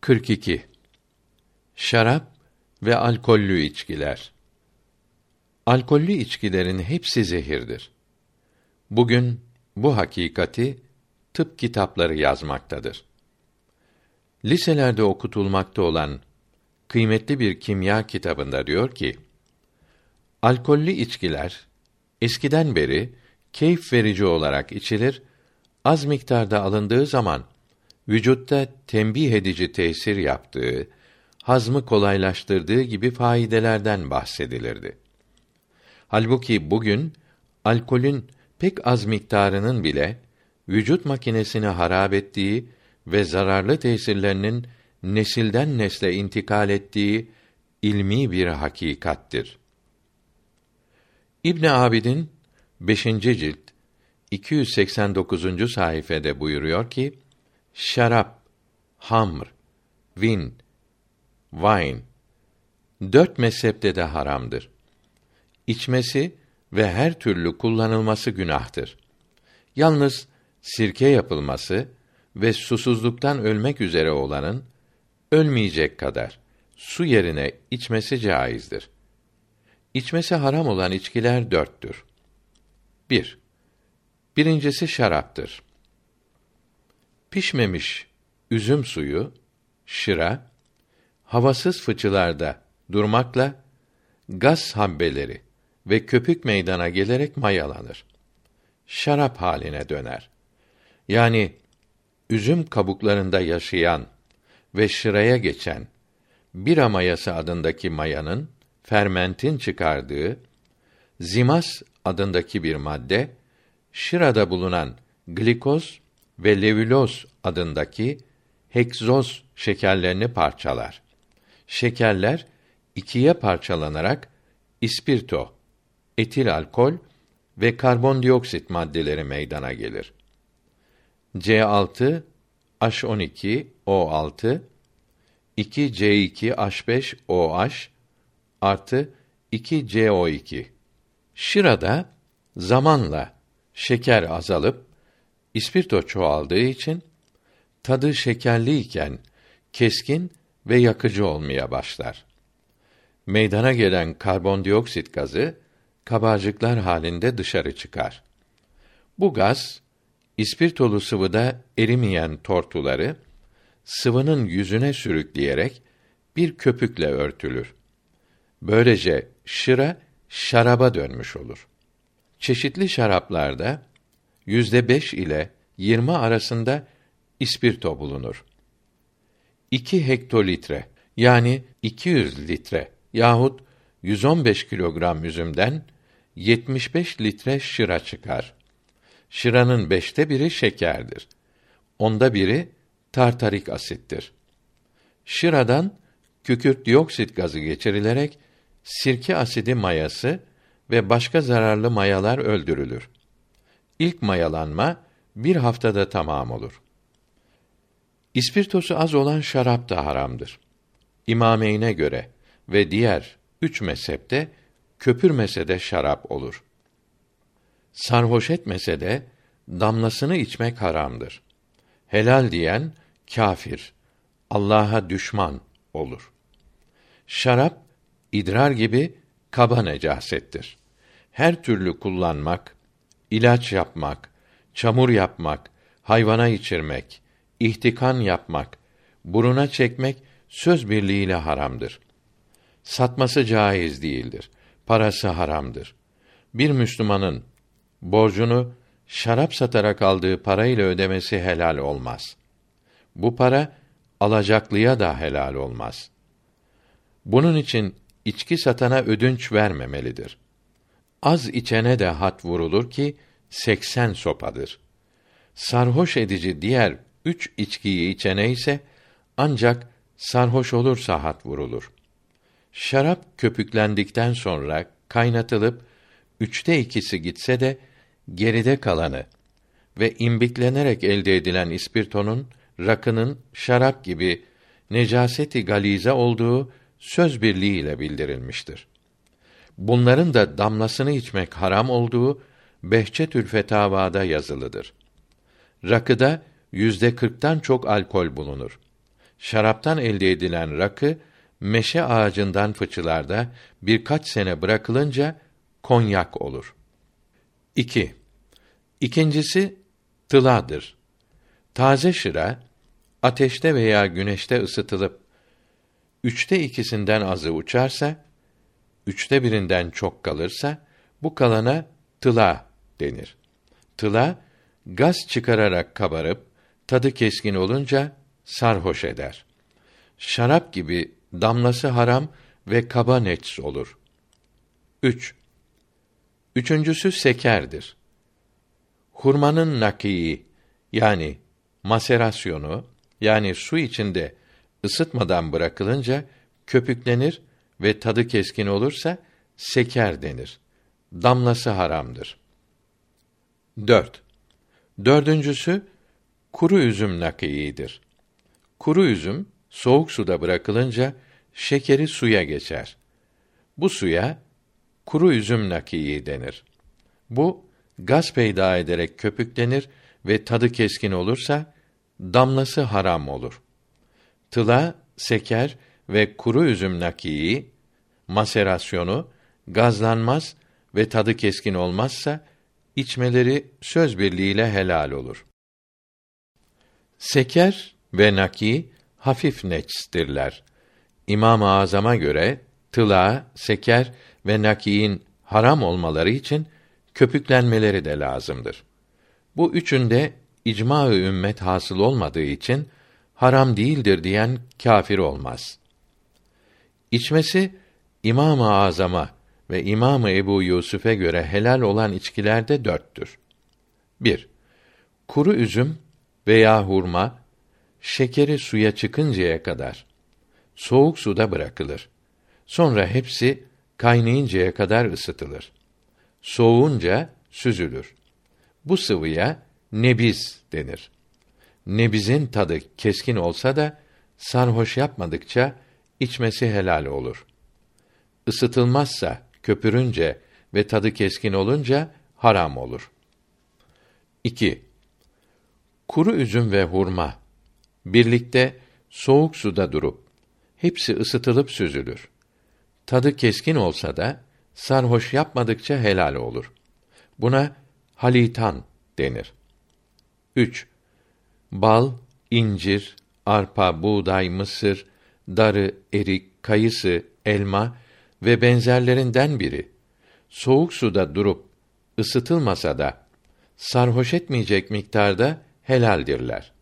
42 Şarap ve alkollü içkiler. Alkollü içkilerin hepsi zehirdir. Bugün bu hakikati tıp kitapları yazmaktadır. Liselerde okutulmakta olan kıymetli bir kimya kitabında diyor ki: Alkollü içkiler eskiden beri keyif verici olarak içilir, az miktarda alındığı zaman vücutta tembih edici tesir yaptığı, hazmı kolaylaştırdığı gibi faydelerden bahsedilirdi. Halbuki bugün alkolün pek az miktarının bile vücut makinesini harap ettiği ve zararlı tesirlerinin nesilden nesle intikal ettiği ilmi bir hakikattir. İbn Abidin 5. cilt 289. sayfede buyuruyor ki: şarap, hamr, vin, wine dört mezhepte de haramdır. İçmesi ve her türlü kullanılması günahtır. Yalnız sirke yapılması ve susuzluktan ölmek üzere olanın ölmeyecek kadar su yerine içmesi caizdir. İçmesi haram olan içkiler dörttür. 1. Bir, birincisi şaraptır pişmemiş üzüm suyu, şıra, havasız fıçılarda durmakla gaz habbeleri ve köpük meydana gelerek mayalanır. Şarap haline döner. Yani üzüm kabuklarında yaşayan ve şıraya geçen bira mayası adındaki mayanın fermentin çıkardığı zimas adındaki bir madde şırada bulunan glikoz ve levüloz adındaki heksoz şekerlerini parçalar. Şekerler ikiye parçalanarak ispirto, etil alkol ve karbondioksit maddeleri meydana gelir. C6 H12 O6 2 C2 H5 OH artı 2 CO2. Şırada zamanla şeker azalıp İspirto çoğaldığı için tadı şekerliyken keskin ve yakıcı olmaya başlar. Meydana gelen karbondioksit gazı kabarcıklar halinde dışarı çıkar. Bu gaz ispirtolu sıvıda erimeyen tortuları sıvının yüzüne sürükleyerek bir köpükle örtülür. Böylece şıra şaraba dönmüş olur. Çeşitli şaraplarda yüzde beş ile yirmi arasında ispirto bulunur. 2 hektolitre yani 200 litre yahut 115 kilogram üzümden 75 litre şıra çıkar. Şıranın beşte biri şekerdir. Onda biri tartarik asittir. Şıradan kükürt dioksit gazı geçirilerek sirke asidi mayası ve başka zararlı mayalar öldürülür. İlk mayalanma bir haftada tamam olur. İspirtosu az olan şarap da haramdır. İmameyne göre ve diğer üç mezhepte köpürmese de şarap olur. Sarhoş etmese de damlasını içmek haramdır. Helal diyen kâfir, Allah'a düşman olur. Şarap idrar gibi kaba necasettir. Her türlü kullanmak, ilaç yapmak, çamur yapmak, hayvana içirmek, ihtikan yapmak, buruna çekmek söz birliğiyle haramdır. Satması caiz değildir. Parası haramdır. Bir Müslümanın borcunu şarap satarak aldığı parayla ödemesi helal olmaz. Bu para alacaklıya da helal olmaz. Bunun için içki satana ödünç vermemelidir. Az içene de hat vurulur ki seksen sopadır. Sarhoş edici diğer üç içkiyi içene ise ancak sarhoş olursa hat vurulur. Şarap köpüklendikten sonra kaynatılıp üçte ikisi gitse de geride kalanı ve imbiklenerek elde edilen ispirtonun rakının şarap gibi necaseti galize olduğu söz birliğiyle bildirilmiştir. Bunların da damlasını içmek haram olduğu Behçetül Fetavada yazılıdır. Rakıda yüzde kırktan çok alkol bulunur. Şaraptan elde edilen rakı meşe ağacından fıçılarda birkaç sene bırakılınca konyak olur. 2. İkincisi tıladır. Taze şıra ateşte veya güneşte ısıtılıp üçte ikisinden azı uçarsa, üçte birinden çok kalırsa, bu kalana tıla denir. Tıla, gaz çıkararak kabarıp, tadı keskin olunca sarhoş eder. Şarap gibi damlası haram ve kaba neç olur. 3. Üçüncüsü sekerdir. Hurmanın nakii yani maserasyonu yani su içinde ısıtmadan bırakılınca köpüklenir ve tadı keskin olursa seker denir. Damlası haramdır. 4. Dördüncüsü kuru üzüm nakiidir. Kuru üzüm soğuk suda bırakılınca şekeri suya geçer. Bu suya kuru üzüm nakii denir. Bu gaz peyda ederek köpüklenir ve tadı keskin olursa damlası haram olur. Tıla, seker ve kuru üzüm nakii maserasyonu gazlanmaz ve tadı keskin olmazsa içmeleri söz birliğiyle helal olur. Seker ve naki hafif neçstirler. İmam-ı Azam'a göre tıla, seker ve nakiin haram olmaları için köpüklenmeleri de lazımdır. Bu üçünde icma-ı ümmet hasıl olmadığı için haram değildir diyen kâfir olmaz. İçmesi İmam-ı Azam'a ve İmam-ı Ebu Yusuf'e göre helal olan içkiler de dörttür. 1. Kuru üzüm veya hurma şekeri suya çıkıncaya kadar soğuk suda bırakılır. Sonra hepsi kaynayıncaya kadar ısıtılır. Soğunca süzülür. Bu sıvıya nebiz denir. Nebizin tadı keskin olsa da sarhoş yapmadıkça içmesi helal olur. Isıtılmazsa köpürünce ve tadı keskin olunca haram olur. 2. Kuru üzüm ve hurma birlikte soğuk suda durup hepsi ısıtılıp süzülür. Tadı keskin olsa da sarhoş yapmadıkça helal olur. Buna halitan denir. 3. Bal, incir, arpa, buğday, mısır, darı, erik, kayısı, elma ve benzerlerinden biri soğuk suda durup ısıtılmasa da sarhoş etmeyecek miktarda helaldirler.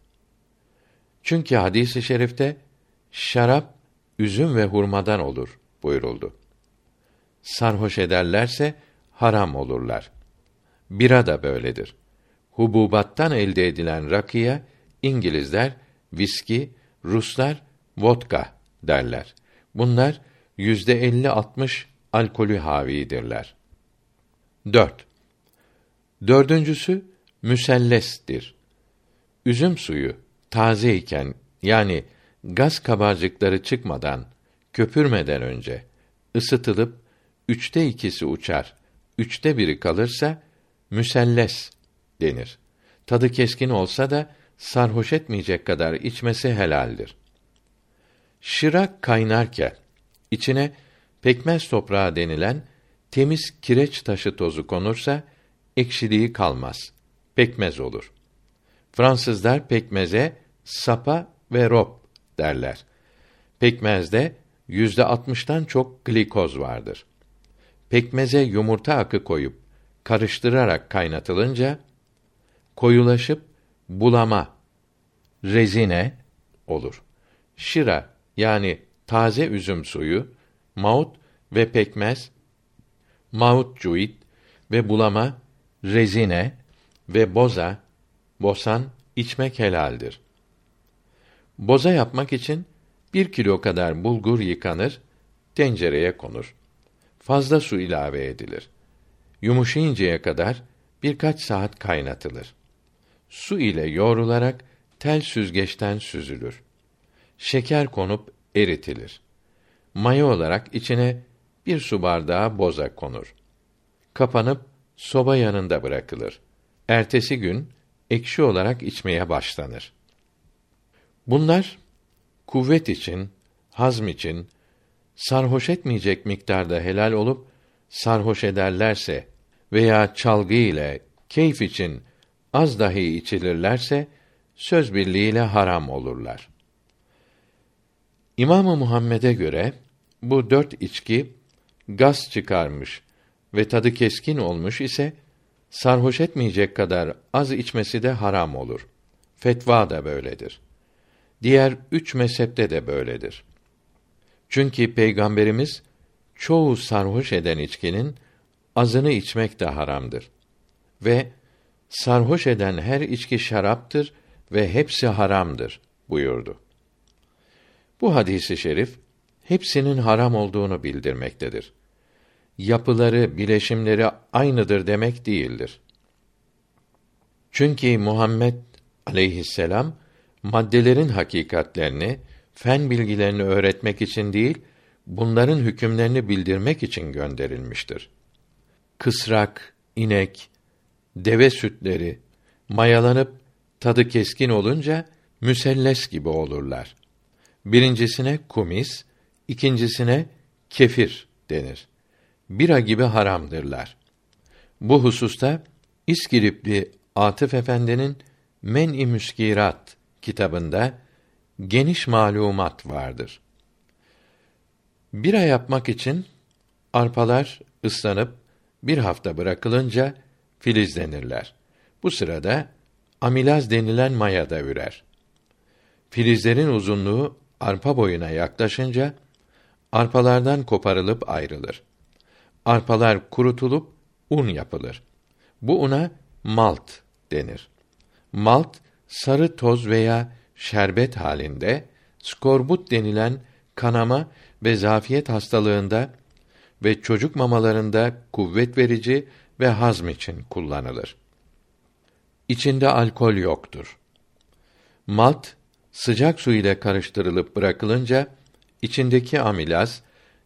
Çünkü hadisi i şerifte şarap üzüm ve hurmadan olur buyuruldu. Sarhoş ederlerse haram olurlar. Bira da böyledir. Hububattan elde edilen rakıya İngilizler viski, Ruslar vodka derler. Bunlar yüzde elli altmış alkolü havidirler. Dört. Dördüncüsü müsellestir. Üzüm suyu taze iken yani gaz kabarcıkları çıkmadan, köpürmeden önce ısıtılıp üçte ikisi uçar, üçte biri kalırsa müselles denir. Tadı keskin olsa da sarhoş etmeyecek kadar içmesi helaldir. Şırak kaynarken içine pekmez toprağı denilen temiz kireç taşı tozu konursa ekşiliği kalmaz. Pekmez olur. Fransızlar pekmeze sapa ve rob derler. Pekmezde yüzde altmıştan çok glikoz vardır. Pekmeze yumurta akı koyup karıştırarak kaynatılınca koyulaşıp bulama rezine olur. Şira yani taze üzüm suyu, maut ve pekmez, maut cuit ve bulama rezine ve boza, bosan içmek helaldir. Boza yapmak için bir kilo kadar bulgur yıkanır, tencereye konur. Fazla su ilave edilir. Yumuşayıncaya kadar birkaç saat kaynatılır. Su ile yoğrularak tel süzgeçten süzülür. Şeker konup eritilir. Maya olarak içine bir su bardağı boza konur. Kapanıp soba yanında bırakılır. Ertesi gün ekşi olarak içmeye başlanır. Bunlar kuvvet için, hazm için sarhoş etmeyecek miktarda helal olup sarhoş ederlerse veya çalgı ile keyif için az dahi içilirlerse söz birliğiyle haram olurlar. İmamı Muhammed'e göre bu dört içki gaz çıkarmış ve tadı keskin olmuş ise sarhoş etmeyecek kadar az içmesi de haram olur. Fetva da böyledir. Diğer üç mezhepte de böyledir. Çünkü Peygamberimiz çoğu sarhoş eden içkinin azını içmek de haramdır. Ve sarhoş eden her içki şaraptır ve hepsi haramdır buyurdu. Bu hadisi şerif hepsinin haram olduğunu bildirmektedir. Yapıları, bileşimleri aynıdır demek değildir. Çünkü Muhammed aleyhisselam maddelerin hakikatlerini, fen bilgilerini öğretmek için değil, bunların hükümlerini bildirmek için gönderilmiştir. Kısrak, inek, deve sütleri mayalanıp tadı keskin olunca müselles gibi olurlar. Birincisine kumis, ikincisine kefir denir. Bira gibi haramdırlar. Bu hususta İskilipli Atıf Efendi'nin Men-i Müskirat kitabında geniş malumat vardır. Bira yapmak için arpalar ıslanıp bir hafta bırakılınca filizlenirler. Bu sırada amilaz denilen maya da ürer. Filizlerin uzunluğu arpa boyuna yaklaşınca arpalardan koparılıp ayrılır. Arpalar kurutulup un yapılır. Bu una malt denir. Malt sarı toz veya şerbet halinde skorbut denilen kanama ve zafiyet hastalığında ve çocuk mamalarında kuvvet verici ve hazm için kullanılır. İçinde alkol yoktur. Malt sıcak su ile karıştırılıp bırakılınca içindeki amilaz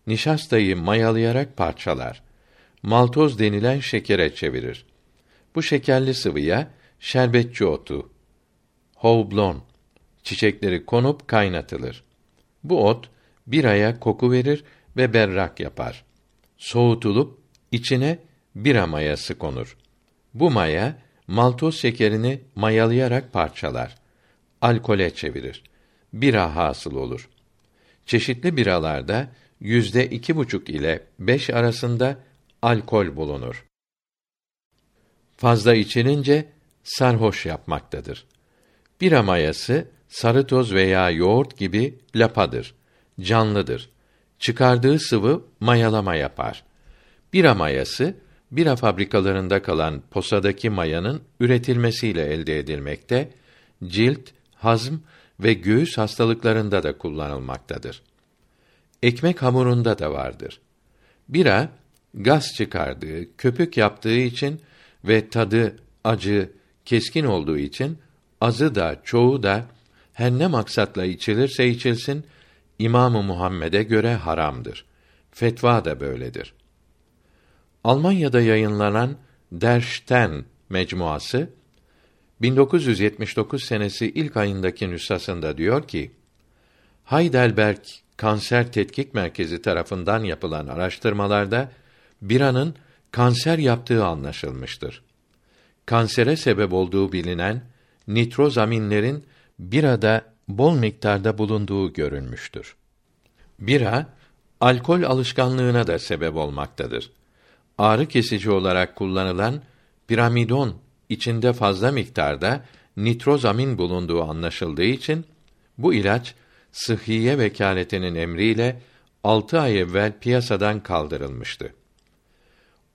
nişastayı mayalayarak parçalar. Maltoz denilen şekere çevirir. Bu şekerli sıvıya şerbetçi otu, houblon çiçekleri konup kaynatılır. Bu ot bir aya koku verir ve berrak yapar. Soğutulup içine bira mayası konur. Bu maya maltoz şekerini mayalayarak parçalar. Alkole çevirir. Bira hasıl olur. Çeşitli biralarda yüzde iki buçuk ile beş arasında alkol bulunur. Fazla içilince sarhoş yapmaktadır. Bira mayası sarı toz veya yoğurt gibi lapadır. Canlıdır. Çıkardığı sıvı mayalama yapar. Bira mayası bira fabrikalarında kalan posadaki mayanın üretilmesiyle elde edilmekte, cilt, hazm ve göğüs hastalıklarında da kullanılmaktadır. Ekmek hamurunda da vardır. Bira gaz çıkardığı, köpük yaptığı için ve tadı acı, keskin olduğu için azı da çoğu da her ne maksatla içilirse içilsin İmamı Muhammed'e göre haramdır. Fetva da böyledir. Almanya'da yayınlanan Der Stern mecmuası 1979 senesi ilk ayındaki nüshasında diyor ki: Heidelberg Kanser Tetkik Merkezi tarafından yapılan araştırmalarda biranın kanser yaptığı anlaşılmıştır. Kansere sebep olduğu bilinen nitrozaminlerin birada bol miktarda bulunduğu görülmüştür. Bira alkol alışkanlığına da sebep olmaktadır ağrı kesici olarak kullanılan piramidon içinde fazla miktarda nitrozamin bulunduğu anlaşıldığı için bu ilaç sıhhiye vekaletinin emriyle altı ay evvel piyasadan kaldırılmıştı.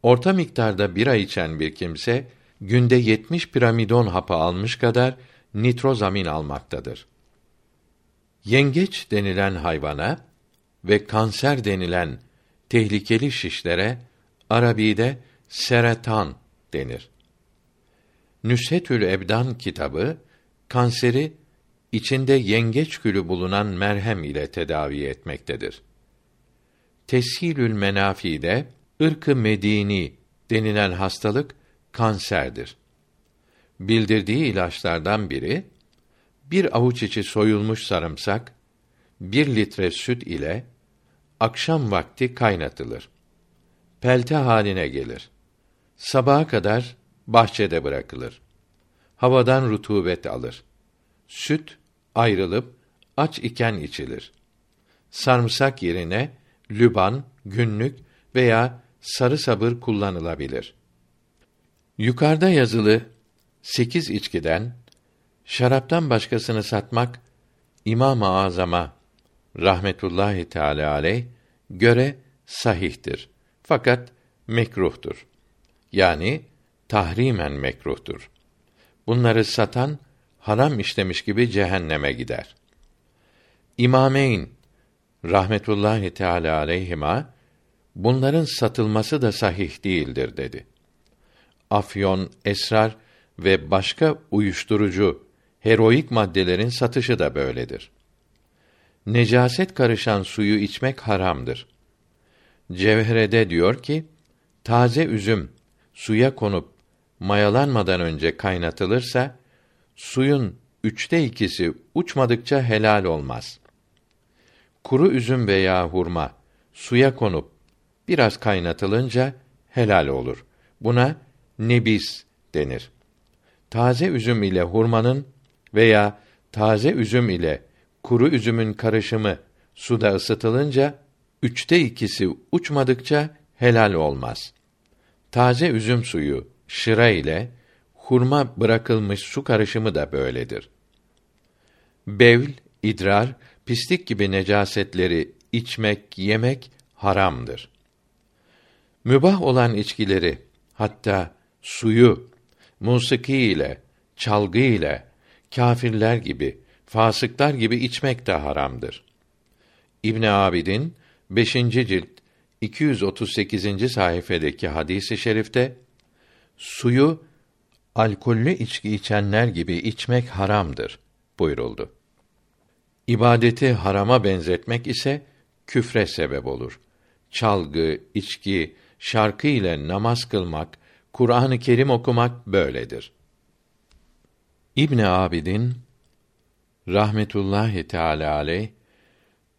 Orta miktarda bira içen bir kimse günde 70 piramidon hapı almış kadar nitrozamin almaktadır. Yengeç denilen hayvana ve kanser denilen tehlikeli şişlere Arabi'de seretan denir. Nüshetül Ebdan kitabı kanseri içinde yengeç külü bulunan merhem ile tedavi etmektedir. Teshilül Menafi'de ırkı medini denilen hastalık kanserdir. Bildirdiği ilaçlardan biri bir avuç içi soyulmuş sarımsak, bir litre süt ile akşam vakti kaynatılır. Pelte haline gelir. Sabaha kadar bahçede bırakılır. Havadan rutubet alır. Süt ayrılıp aç iken içilir. Sarımsak yerine lüban, günlük veya sarı sabır kullanılabilir. Yukarıda yazılı sekiz içkiden şaraptan başkasını satmak İmam-ı Azam'a rahmetullahi teala aleyh göre sahihtir. Fakat mekruhtur. Yani tahrimen mekruhtur. Bunları satan haram işlemiş gibi cehenneme gider. İmameyn rahmetullahi teala aleyhima bunların satılması da sahih değildir dedi. Afyon, esrar ve başka uyuşturucu, heroik maddelerin satışı da böyledir. Necaset karışan suyu içmek haramdır. Cevherede diyor ki, taze üzüm suya konup mayalanmadan önce kaynatılırsa, suyun üçte ikisi uçmadıkça helal olmaz. Kuru üzüm veya hurma suya konup biraz kaynatılınca helal olur. Buna nebis denir. Taze üzüm ile hurmanın veya taze üzüm ile kuru üzümün karışımı suda ısıtılınca üçte ikisi uçmadıkça helal olmaz. Taze üzüm suyu şıra ile hurma bırakılmış su karışımı da böyledir. Bevl, idrar, pislik gibi necasetleri içmek, yemek haramdır. Mübah olan içkileri, hatta suyu, musiki ile, çalgı ile, kâfirler gibi, fasıklar gibi içmek de haramdır. İbn Abidin 5. cilt 238. sayfadaki hadisi şerifte suyu alkollü içki içenler gibi içmek haramdır buyuruldu. İbadeti harama benzetmek ise küfre sebep olur. Çalgı, içki, şarkı ile namaz kılmak, Kur'an-ı Kerim okumak böyledir. İbn Abidin rahmetullahi teala aleyh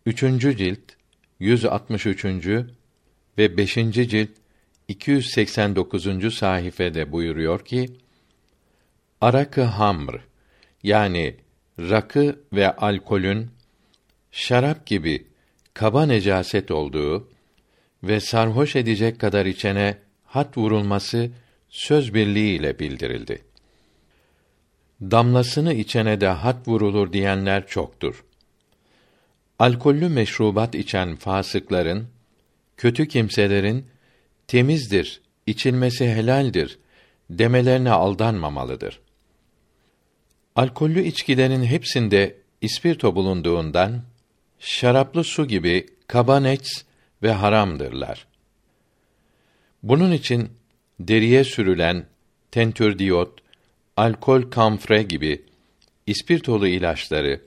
3. cilt 163. ve 5. cilt 289. sayfede buyuruyor ki Arakı hamr yani rakı ve alkolün şarap gibi kaba necaset olduğu ve sarhoş edecek kadar içene hat vurulması söz birliğiyle bildirildi. Damlasını içene de hat vurulur diyenler çoktur. Alkollü meşrubat içen fasıkların, kötü kimselerin temizdir, içilmesi helaldir demelerine aldanmamalıdır. Alkollü içkilerin hepsinde ispirto bulunduğundan şaraplı su gibi kabanets ve haramdırlar. Bunun için deriye sürülen tentürdiyot, alkol kamfre gibi ispirtolu ilaçları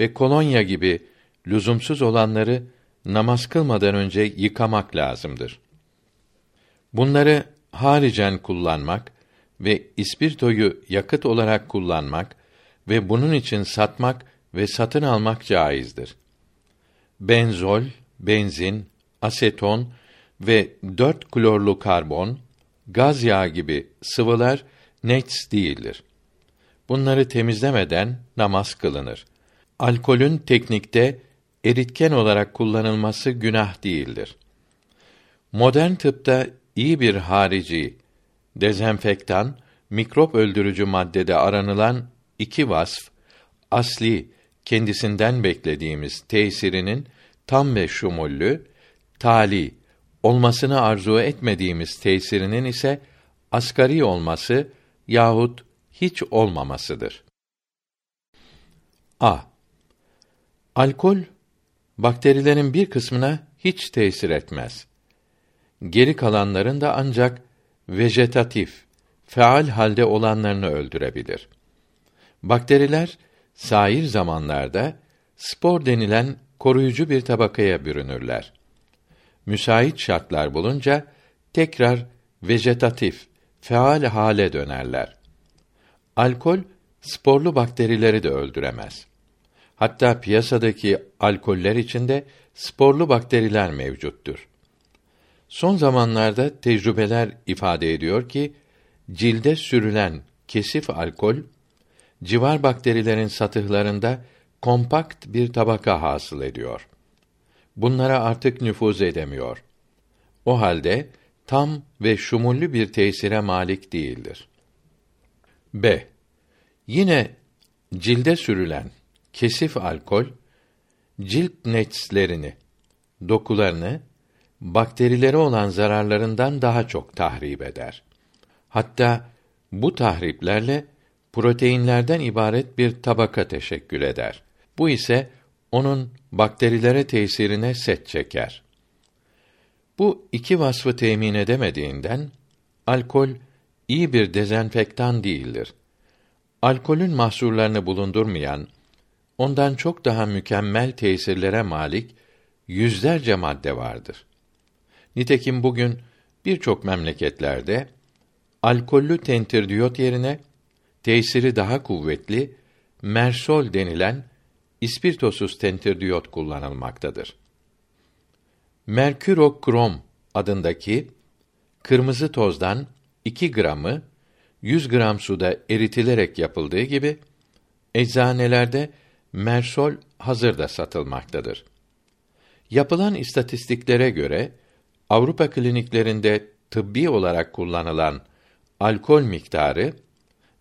ve kolonya gibi lüzumsuz olanları namaz kılmadan önce yıkamak lazımdır. Bunları haricen kullanmak ve ispirtoyu yakıt olarak kullanmak ve bunun için satmak ve satın almak caizdir. Benzol, benzin, aseton ve dört klorlu karbon, gaz yağı gibi sıvılar nets değildir. Bunları temizlemeden namaz kılınır. Alkolün teknikte eritken olarak kullanılması günah değildir. Modern tıpta iyi bir harici, dezenfektan, mikrop öldürücü maddede aranılan iki vasf, asli, kendisinden beklediğimiz tesirinin tam ve şumullü, tali, olmasını arzu etmediğimiz tesirinin ise asgari olması yahut hiç olmamasıdır. A. Alkol bakterilerin bir kısmına hiç tesir etmez. Geri kalanların da ancak vejetatif, faal halde olanlarını öldürebilir. Bakteriler sair zamanlarda spor denilen koruyucu bir tabakaya bürünürler. Müsait şartlar bulunca tekrar vejetatif, faal hale dönerler. Alkol sporlu bakterileri de öldüremez. Hatta piyasadaki alkoller içinde sporlu bakteriler mevcuttur. Son zamanlarda tecrübeler ifade ediyor ki cilde sürülen kesif alkol civar bakterilerin satıhlarında kompakt bir tabaka hasıl ediyor. Bunlara artık nüfuz edemiyor. O halde tam ve şumullü bir tesire malik değildir. B. Yine cilde sürülen kesif alkol cilt netslerini, dokularını bakterileri olan zararlarından daha çok tahrip eder. Hatta bu tahriplerle proteinlerden ibaret bir tabaka teşekkül eder. Bu ise onun bakterilere tesirine set çeker. Bu iki vasfı temin edemediğinden alkol iyi bir dezenfektan değildir. Alkolün mahsurlarını bulundurmayan, ondan çok daha mükemmel tesirlere malik yüzlerce madde vardır. Nitekim bugün birçok memleketlerde alkollü tentirdiyot yerine tesiri daha kuvvetli mersol denilen ispirtosuz tentirdiyot kullanılmaktadır. Merkürokrom adındaki kırmızı tozdan 2 gramı 100 gram suda eritilerek yapıldığı gibi eczanelerde mersol hazırda satılmaktadır. Yapılan istatistiklere göre Avrupa kliniklerinde tıbbi olarak kullanılan alkol miktarı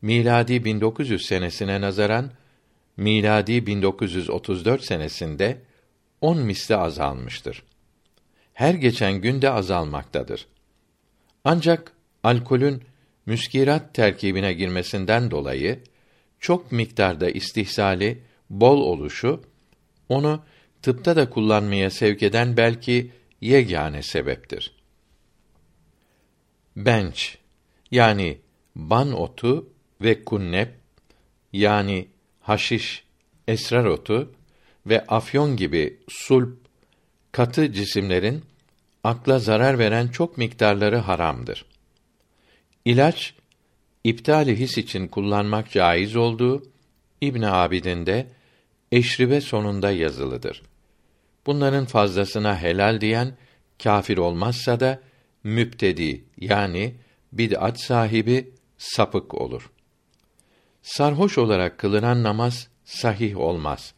miladi 1900 senesine nazaran miladi 1934 senesinde 10 misli azalmıştır. Her geçen günde azalmaktadır. Ancak alkolün müskirat terkibine girmesinden dolayı çok miktarda istihsali bol oluşu onu tıpta da kullanmaya sevk eden belki yegane sebeptir. Bench yani ban otu ve kunnep yani haşiş, esrar otu ve afyon gibi sulp katı cisimlerin akla zarar veren çok miktarları haramdır. İlaç iptali his için kullanmak caiz olduğu İbn Abidin'de eşribe sonunda yazılıdır. Bunların fazlasına helal diyen kafir olmazsa da müptedi yani bid'at sahibi sapık olur. Sarhoş olarak kılınan namaz sahih olmaz.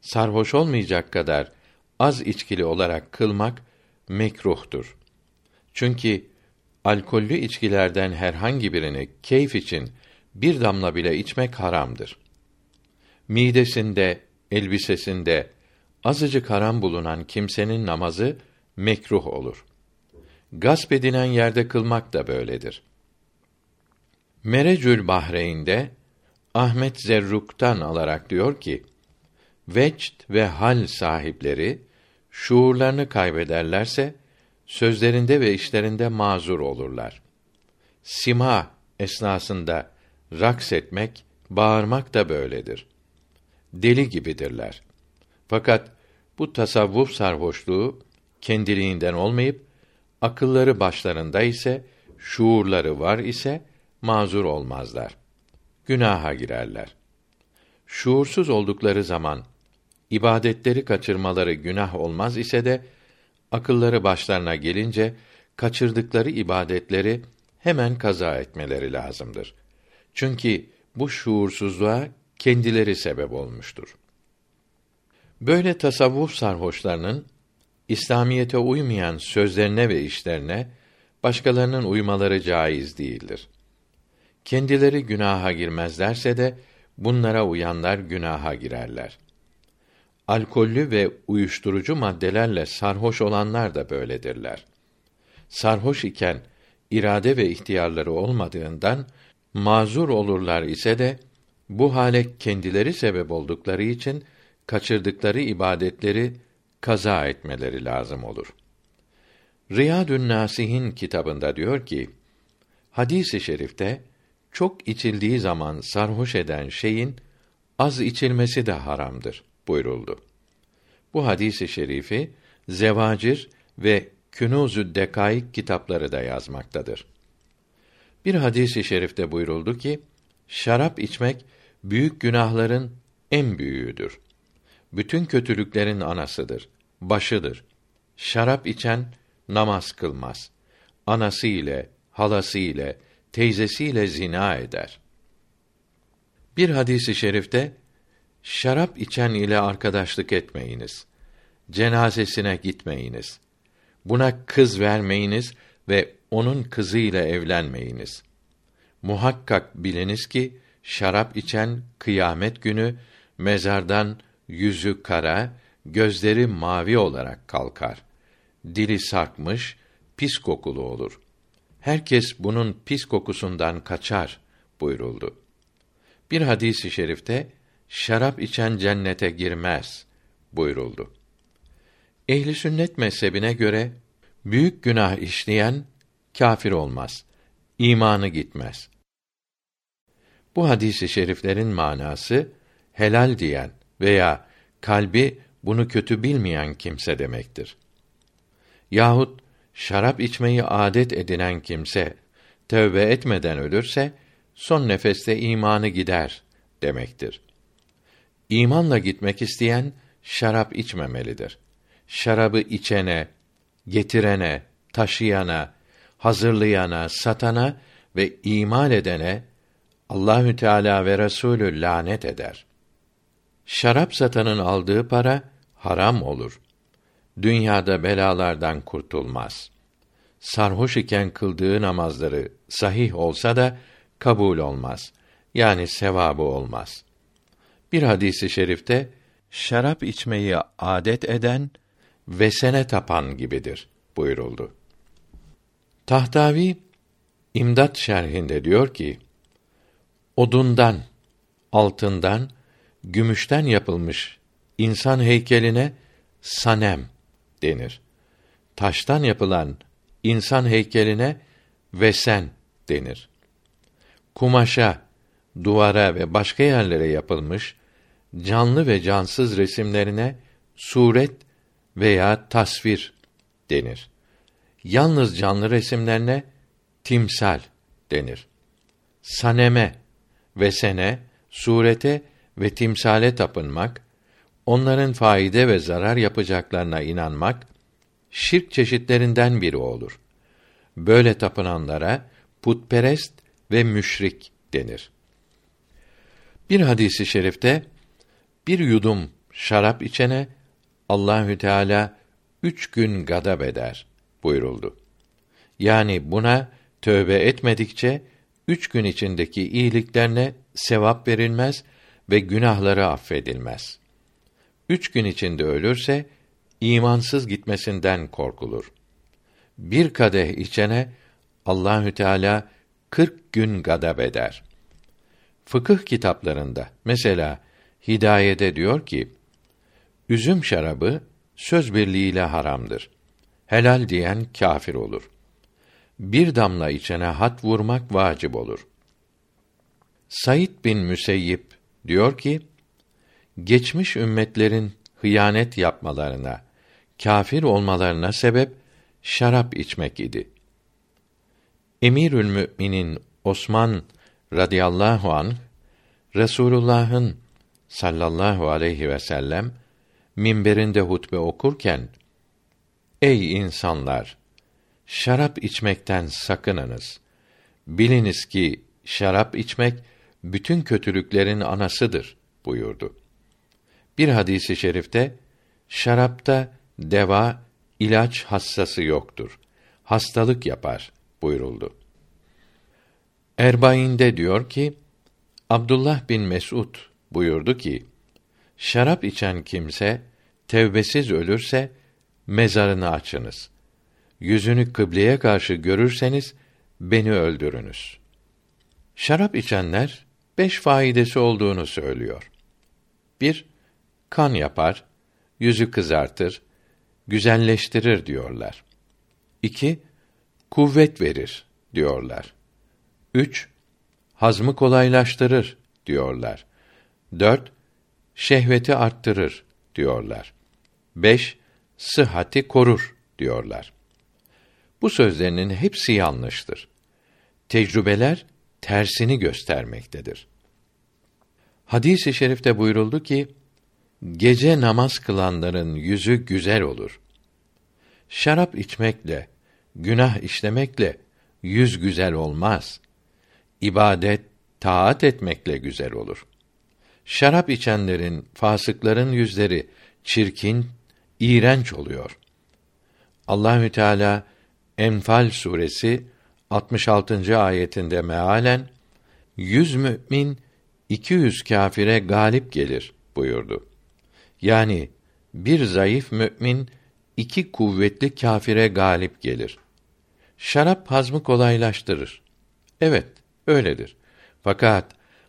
Sarhoş olmayacak kadar az içkili olarak kılmak mekruhtur. Çünkü alkollü içkilerden herhangi birini keyif için bir damla bile içmek haramdır. Midesinde, elbisesinde azıcık haram bulunan kimsenin namazı mekruh olur. Gasp edilen yerde kılmak da böyledir. Merecül Bahreyn'de Ahmet Zerruk'tan alarak diyor ki: Vecd ve hal sahipleri şuurlarını kaybederlerse sözlerinde ve işlerinde mazur olurlar. Sima esnasında raks etmek, bağırmak da böyledir. Deli gibidirler. Fakat bu tasavvuf sarhoşluğu kendiliğinden olmayıp akılları başlarında ise şuurları var ise mazur olmazlar. Günaha girerler. Şuursuz oldukları zaman ibadetleri kaçırmaları günah olmaz ise de akılları başlarına gelince kaçırdıkları ibadetleri hemen kaza etmeleri lazımdır. Çünkü bu şuursuzluğa kendileri sebep olmuştur. Böyle tasavvuf sarhoşlarının İslamiyete uymayan sözlerine ve işlerine başkalarının uymaları caiz değildir. Kendileri günaha girmezlerse de bunlara uyanlar günaha girerler. Alkollü ve uyuşturucu maddelerle sarhoş olanlar da böyledirler. Sarhoş iken irade ve ihtiyarları olmadığından mazur olurlar ise de bu hale kendileri sebep oldukları için kaçırdıkları ibadetleri kaza etmeleri lazım olur. Riyadün Nasihin kitabında diyor ki, hadisi şerifte çok içildiği zaman sarhoş eden şeyin az içilmesi de haramdır buyuruldu. Bu hadisi şerifi Zevacir ve Künuzü Dekaik kitapları da yazmaktadır. Bir hadisi şerifte buyuruldu ki, şarap içmek büyük günahların en büyüğüdür. Bütün kötülüklerin anasıdır, başıdır. Şarap içen namaz kılmaz. Anası ile, halası ile, teyzesiyle zina eder. Bir hadisi şerifte şarap içen ile arkadaşlık etmeyiniz. Cenazesine gitmeyiniz. Buna kız vermeyiniz ve onun kızı ile evlenmeyiniz. Muhakkak biliniz ki şarap içen kıyamet günü mezardan yüzü kara, gözleri mavi olarak kalkar. Dili sarkmış, pis kokulu olur. Herkes bunun pis kokusundan kaçar buyuruldu. Bir hadisi i şerifte şarap içen cennete girmez buyuruldu. Ehli sünnet mezhebine göre büyük günah işleyen kâfir olmaz. İmanı gitmez. Bu hadisi şeriflerin manası helal diyen veya kalbi bunu kötü bilmeyen kimse demektir. Yahut şarap içmeyi adet edinen kimse tövbe etmeden ölürse son nefeste imanı gider demektir. İmanla gitmek isteyen şarap içmemelidir. Şarabı içene, getirene, taşıyana, hazırlayana, satana ve imal edene Allahü Teala ve Resulü lanet eder. Şarap satanın aldığı para haram olur. Dünyada belalardan kurtulmaz. Sarhoş iken kıldığı namazları sahih olsa da kabul olmaz. Yani sevabı olmaz. Bir hadisi şerifte şarap içmeyi adet eden vesene tapan gibidir buyuruldu. Tahtavi İmdat şerhinde diyor ki: Odundan, altından, gümüşten yapılmış insan heykeline sanem denir. Taştan yapılan insan heykeline vesen denir. Kumaşa, duvara ve başka yerlere yapılmış canlı ve cansız resimlerine suret veya tasvir denir. Yalnız canlı resimlerine timsal denir. Saneme ve sene, surete ve timsale tapınmak, onların faide ve zarar yapacaklarına inanmak, şirk çeşitlerinden biri olur. Böyle tapınanlara putperest ve müşrik denir. Bir hadisi şerifte bir yudum şarap içene Allahü Teala üç gün gadab eder buyuruldu. Yani buna tövbe etmedikçe üç gün içindeki iyiliklerine sevap verilmez ve günahları affedilmez. Üç gün içinde ölürse imansız gitmesinden korkulur. Bir kadeh içene Allahü Teala kırk gün gadab eder. Fıkıh kitaplarında mesela Hidayede diyor ki: Üzüm şarabı söz birliğiyle haramdır. Helal diyen kâfir olur. Bir damla içene hat vurmak vacip olur. Said bin Müseyyip diyor ki: Geçmiş ümmetlerin hıyanet yapmalarına, kâfir olmalarına sebep şarap içmek idi. Emirül Müminin Osman radıyallahu an Resulullah'ın sallallahu aleyhi ve sellem minberinde hutbe okurken Ey insanlar şarap içmekten sakınınız. Biliniz ki şarap içmek bütün kötülüklerin anasıdır buyurdu. Bir hadisi şerifte şarapta deva, ilaç hassası yoktur. Hastalık yapar buyuruldu. Erbain'de diyor ki Abdullah bin Mesud buyurdu ki şarap içen kimse tevbesiz ölürse mezarını açınız. Yüzünü kıbleye karşı görürseniz beni öldürünüz. Şarap içenler beş faidesi olduğunu söylüyor. Bir, kan yapar, yüzü kızartır, güzelleştirir diyorlar. İki, kuvvet verir diyorlar. Üç, hazmı kolaylaştırır diyorlar. Dört, şehveti arttırır diyorlar. Beş, sıhhati korur diyorlar. Bu sözlerinin hepsi yanlıştır. Tecrübeler tersini göstermektedir. Hadis-i şerifte buyuruldu ki, Gece namaz kılanların yüzü güzel olur. Şarap içmekle, günah işlemekle yüz güzel olmaz. İbadet, taat etmekle güzel olur. Şarap içenlerin, fasıkların yüzleri çirkin, iğrenç oluyor. Allahü Teala Enfal suresi 66. ayetinde mealen yüz mümin 200 kâfire galip gelir buyurdu. Yani bir zayıf mümin iki kuvvetli kâfire galip gelir. Şarap hazmı kolaylaştırır. Evet, öyledir. Fakat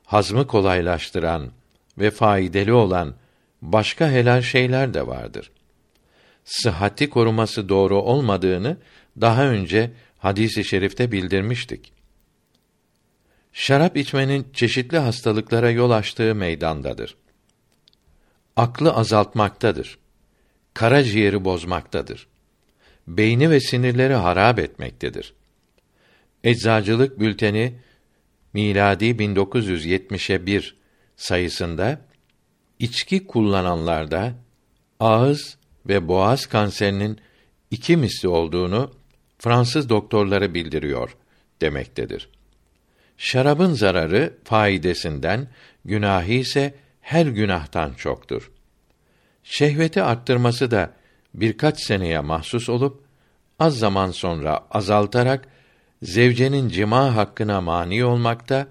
hazmı kolaylaştıran ve faydalı olan başka helal şeyler de vardır. Sıhhati koruması doğru olmadığını daha önce hadisi şerifte bildirmiştik. Şarap içmenin çeşitli hastalıklara yol açtığı meydandadır. Aklı azaltmaktadır. Karaciğeri bozmaktadır. Beyni ve sinirleri harap etmektedir. Eczacılık bülteni miladi 1970'e 1 sayısında içki kullananlarda ağız ve boğaz kanserinin iki misli olduğunu Fransız doktorları bildiriyor demektedir. Şarabın zararı faidesinden, günahı ise her günahtan çoktur. Şehveti arttırması da birkaç seneye mahsus olup az zaman sonra azaltarak zevcenin cima hakkına mani olmakta,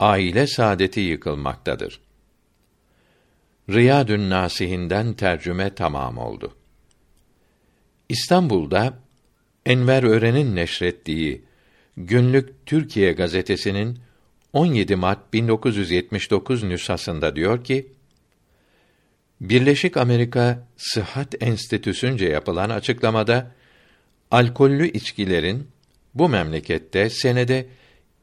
aile saadeti yıkılmaktadır. Riyadün Nasihinden tercüme tamam oldu. İstanbul'da Enver Ören'in neşrettiği Günlük Türkiye gazetesinin 17 Mart 1979 nüshasında diyor ki: Birleşik Amerika Sıhhat Enstitüsü'nce yapılan açıklamada alkollü içkilerin bu memlekette senede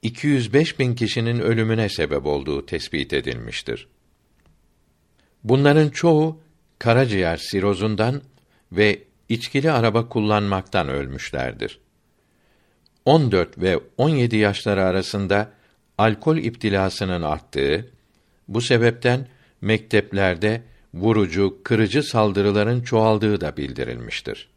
205 bin kişinin ölümüne sebep olduğu tespit edilmiştir. Bunların çoğu karaciğer sirozundan ve içkili araba kullanmaktan ölmüşlerdir. 14 ve 17 yaşları arasında alkol iptilasının arttığı, bu sebepten mekteplerde vurucu, kırıcı saldırıların çoğaldığı da bildirilmiştir.